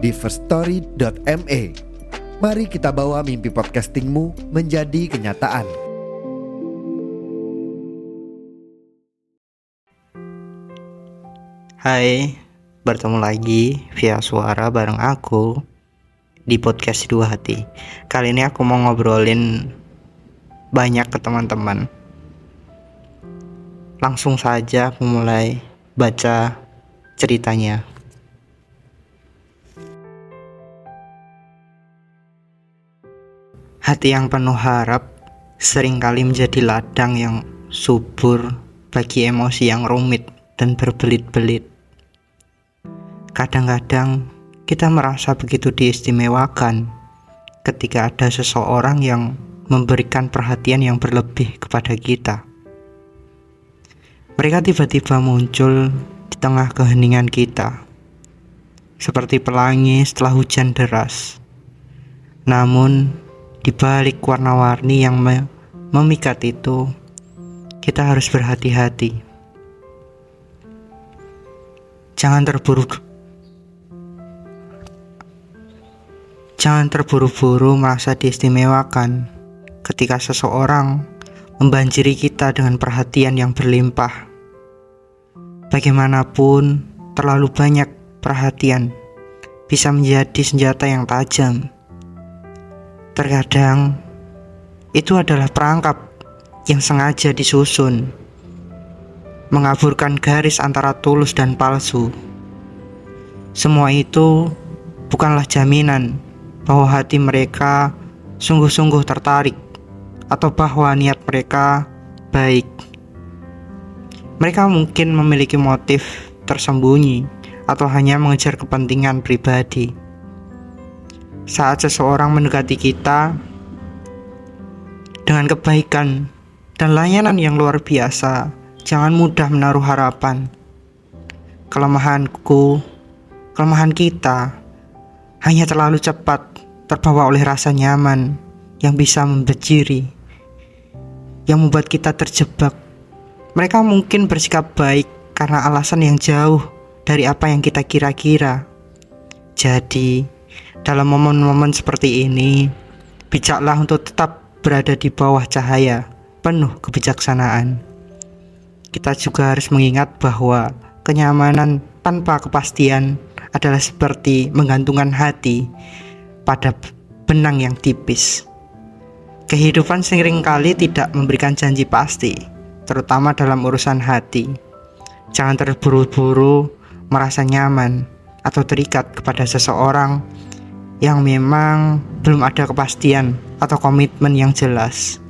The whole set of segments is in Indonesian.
di firststory.me. Mari kita bawa mimpi podcastingmu menjadi kenyataan. Hai, bertemu lagi via suara bareng aku di podcast Dua Hati. Kali ini aku mau ngobrolin banyak ke teman-teman. Langsung saja aku mulai baca ceritanya. Hati yang penuh harap sering kali menjadi ladang yang subur bagi emosi yang rumit dan berbelit-belit. Kadang-kadang kita merasa begitu diistimewakan ketika ada seseorang yang memberikan perhatian yang berlebih kepada kita. Mereka tiba-tiba muncul di tengah keheningan kita, seperti pelangi setelah hujan deras. Namun, di balik warna-warni yang memikat itu, kita harus berhati-hati. Jangan terburu Jangan terburu-buru merasa diistimewakan ketika seseorang membanjiri kita dengan perhatian yang berlimpah. Bagaimanapun, terlalu banyak perhatian bisa menjadi senjata yang tajam. Terkadang, itu adalah perangkap yang sengaja disusun mengaburkan garis antara tulus dan palsu. Semua itu bukanlah jaminan bahwa hati mereka sungguh-sungguh tertarik atau bahwa niat mereka baik. Mereka mungkin memiliki motif tersembunyi atau hanya mengejar kepentingan pribadi. Saat seseorang mendekati kita dengan kebaikan dan layanan yang luar biasa, Jangan mudah menaruh harapan. Kelemahanku, kelemahan kita, hanya terlalu cepat terbawa oleh rasa nyaman yang bisa membejiri, yang membuat kita terjebak. Mereka mungkin bersikap baik karena alasan yang jauh dari apa yang kita kira-kira. Jadi, dalam momen-momen seperti ini, bijaklah untuk tetap berada di bawah cahaya penuh kebijaksanaan kita juga harus mengingat bahwa kenyamanan tanpa kepastian adalah seperti menggantungkan hati pada benang yang tipis. Kehidupan sering kali tidak memberikan janji pasti, terutama dalam urusan hati. Jangan terburu-buru merasa nyaman atau terikat kepada seseorang yang memang belum ada kepastian atau komitmen yang jelas.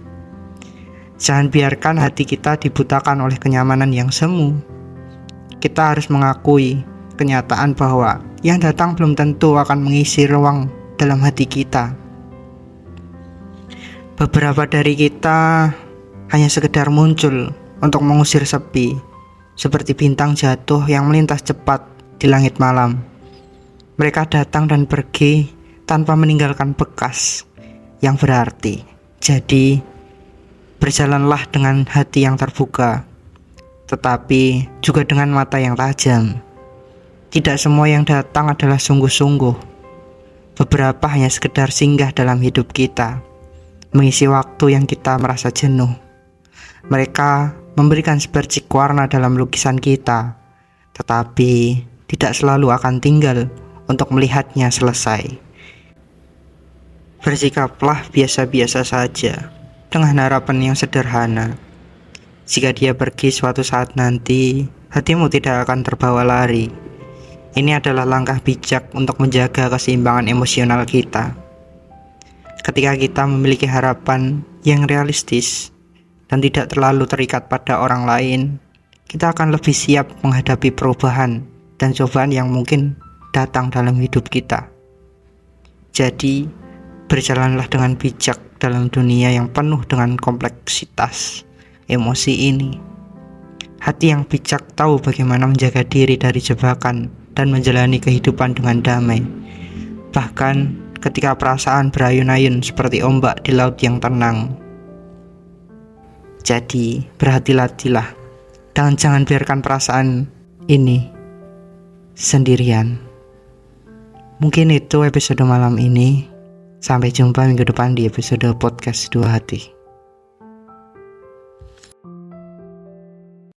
Jangan biarkan hati kita dibutakan oleh kenyamanan yang semu. Kita harus mengakui kenyataan bahwa yang datang belum tentu akan mengisi ruang dalam hati kita. Beberapa dari kita hanya sekedar muncul untuk mengusir sepi, seperti bintang jatuh yang melintas cepat di langit malam. Mereka datang dan pergi tanpa meninggalkan bekas yang berarti. Jadi, Berjalanlah dengan hati yang terbuka, tetapi juga dengan mata yang tajam. Tidak semua yang datang adalah sungguh-sungguh. Beberapa hanya sekedar singgah dalam hidup kita, mengisi waktu yang kita merasa jenuh. Mereka memberikan sepercik warna dalam lukisan kita, tetapi tidak selalu akan tinggal untuk melihatnya selesai. Bersikaplah biasa-biasa saja dengan harapan yang sederhana. Jika dia pergi suatu saat nanti, hatimu tidak akan terbawa lari. Ini adalah langkah bijak untuk menjaga keseimbangan emosional kita. Ketika kita memiliki harapan yang realistis dan tidak terlalu terikat pada orang lain, kita akan lebih siap menghadapi perubahan dan cobaan yang mungkin datang dalam hidup kita. Jadi, berjalanlah dengan bijak dalam dunia yang penuh dengan kompleksitas emosi ini. Hati yang bijak tahu bagaimana menjaga diri dari jebakan dan menjalani kehidupan dengan damai. Bahkan ketika perasaan berayun-ayun seperti ombak di laut yang tenang. Jadi, berhati-hatilah dan jangan biarkan perasaan ini sendirian. Mungkin itu episode malam ini. Sampai jumpa minggu depan di episode podcast Dua Hati.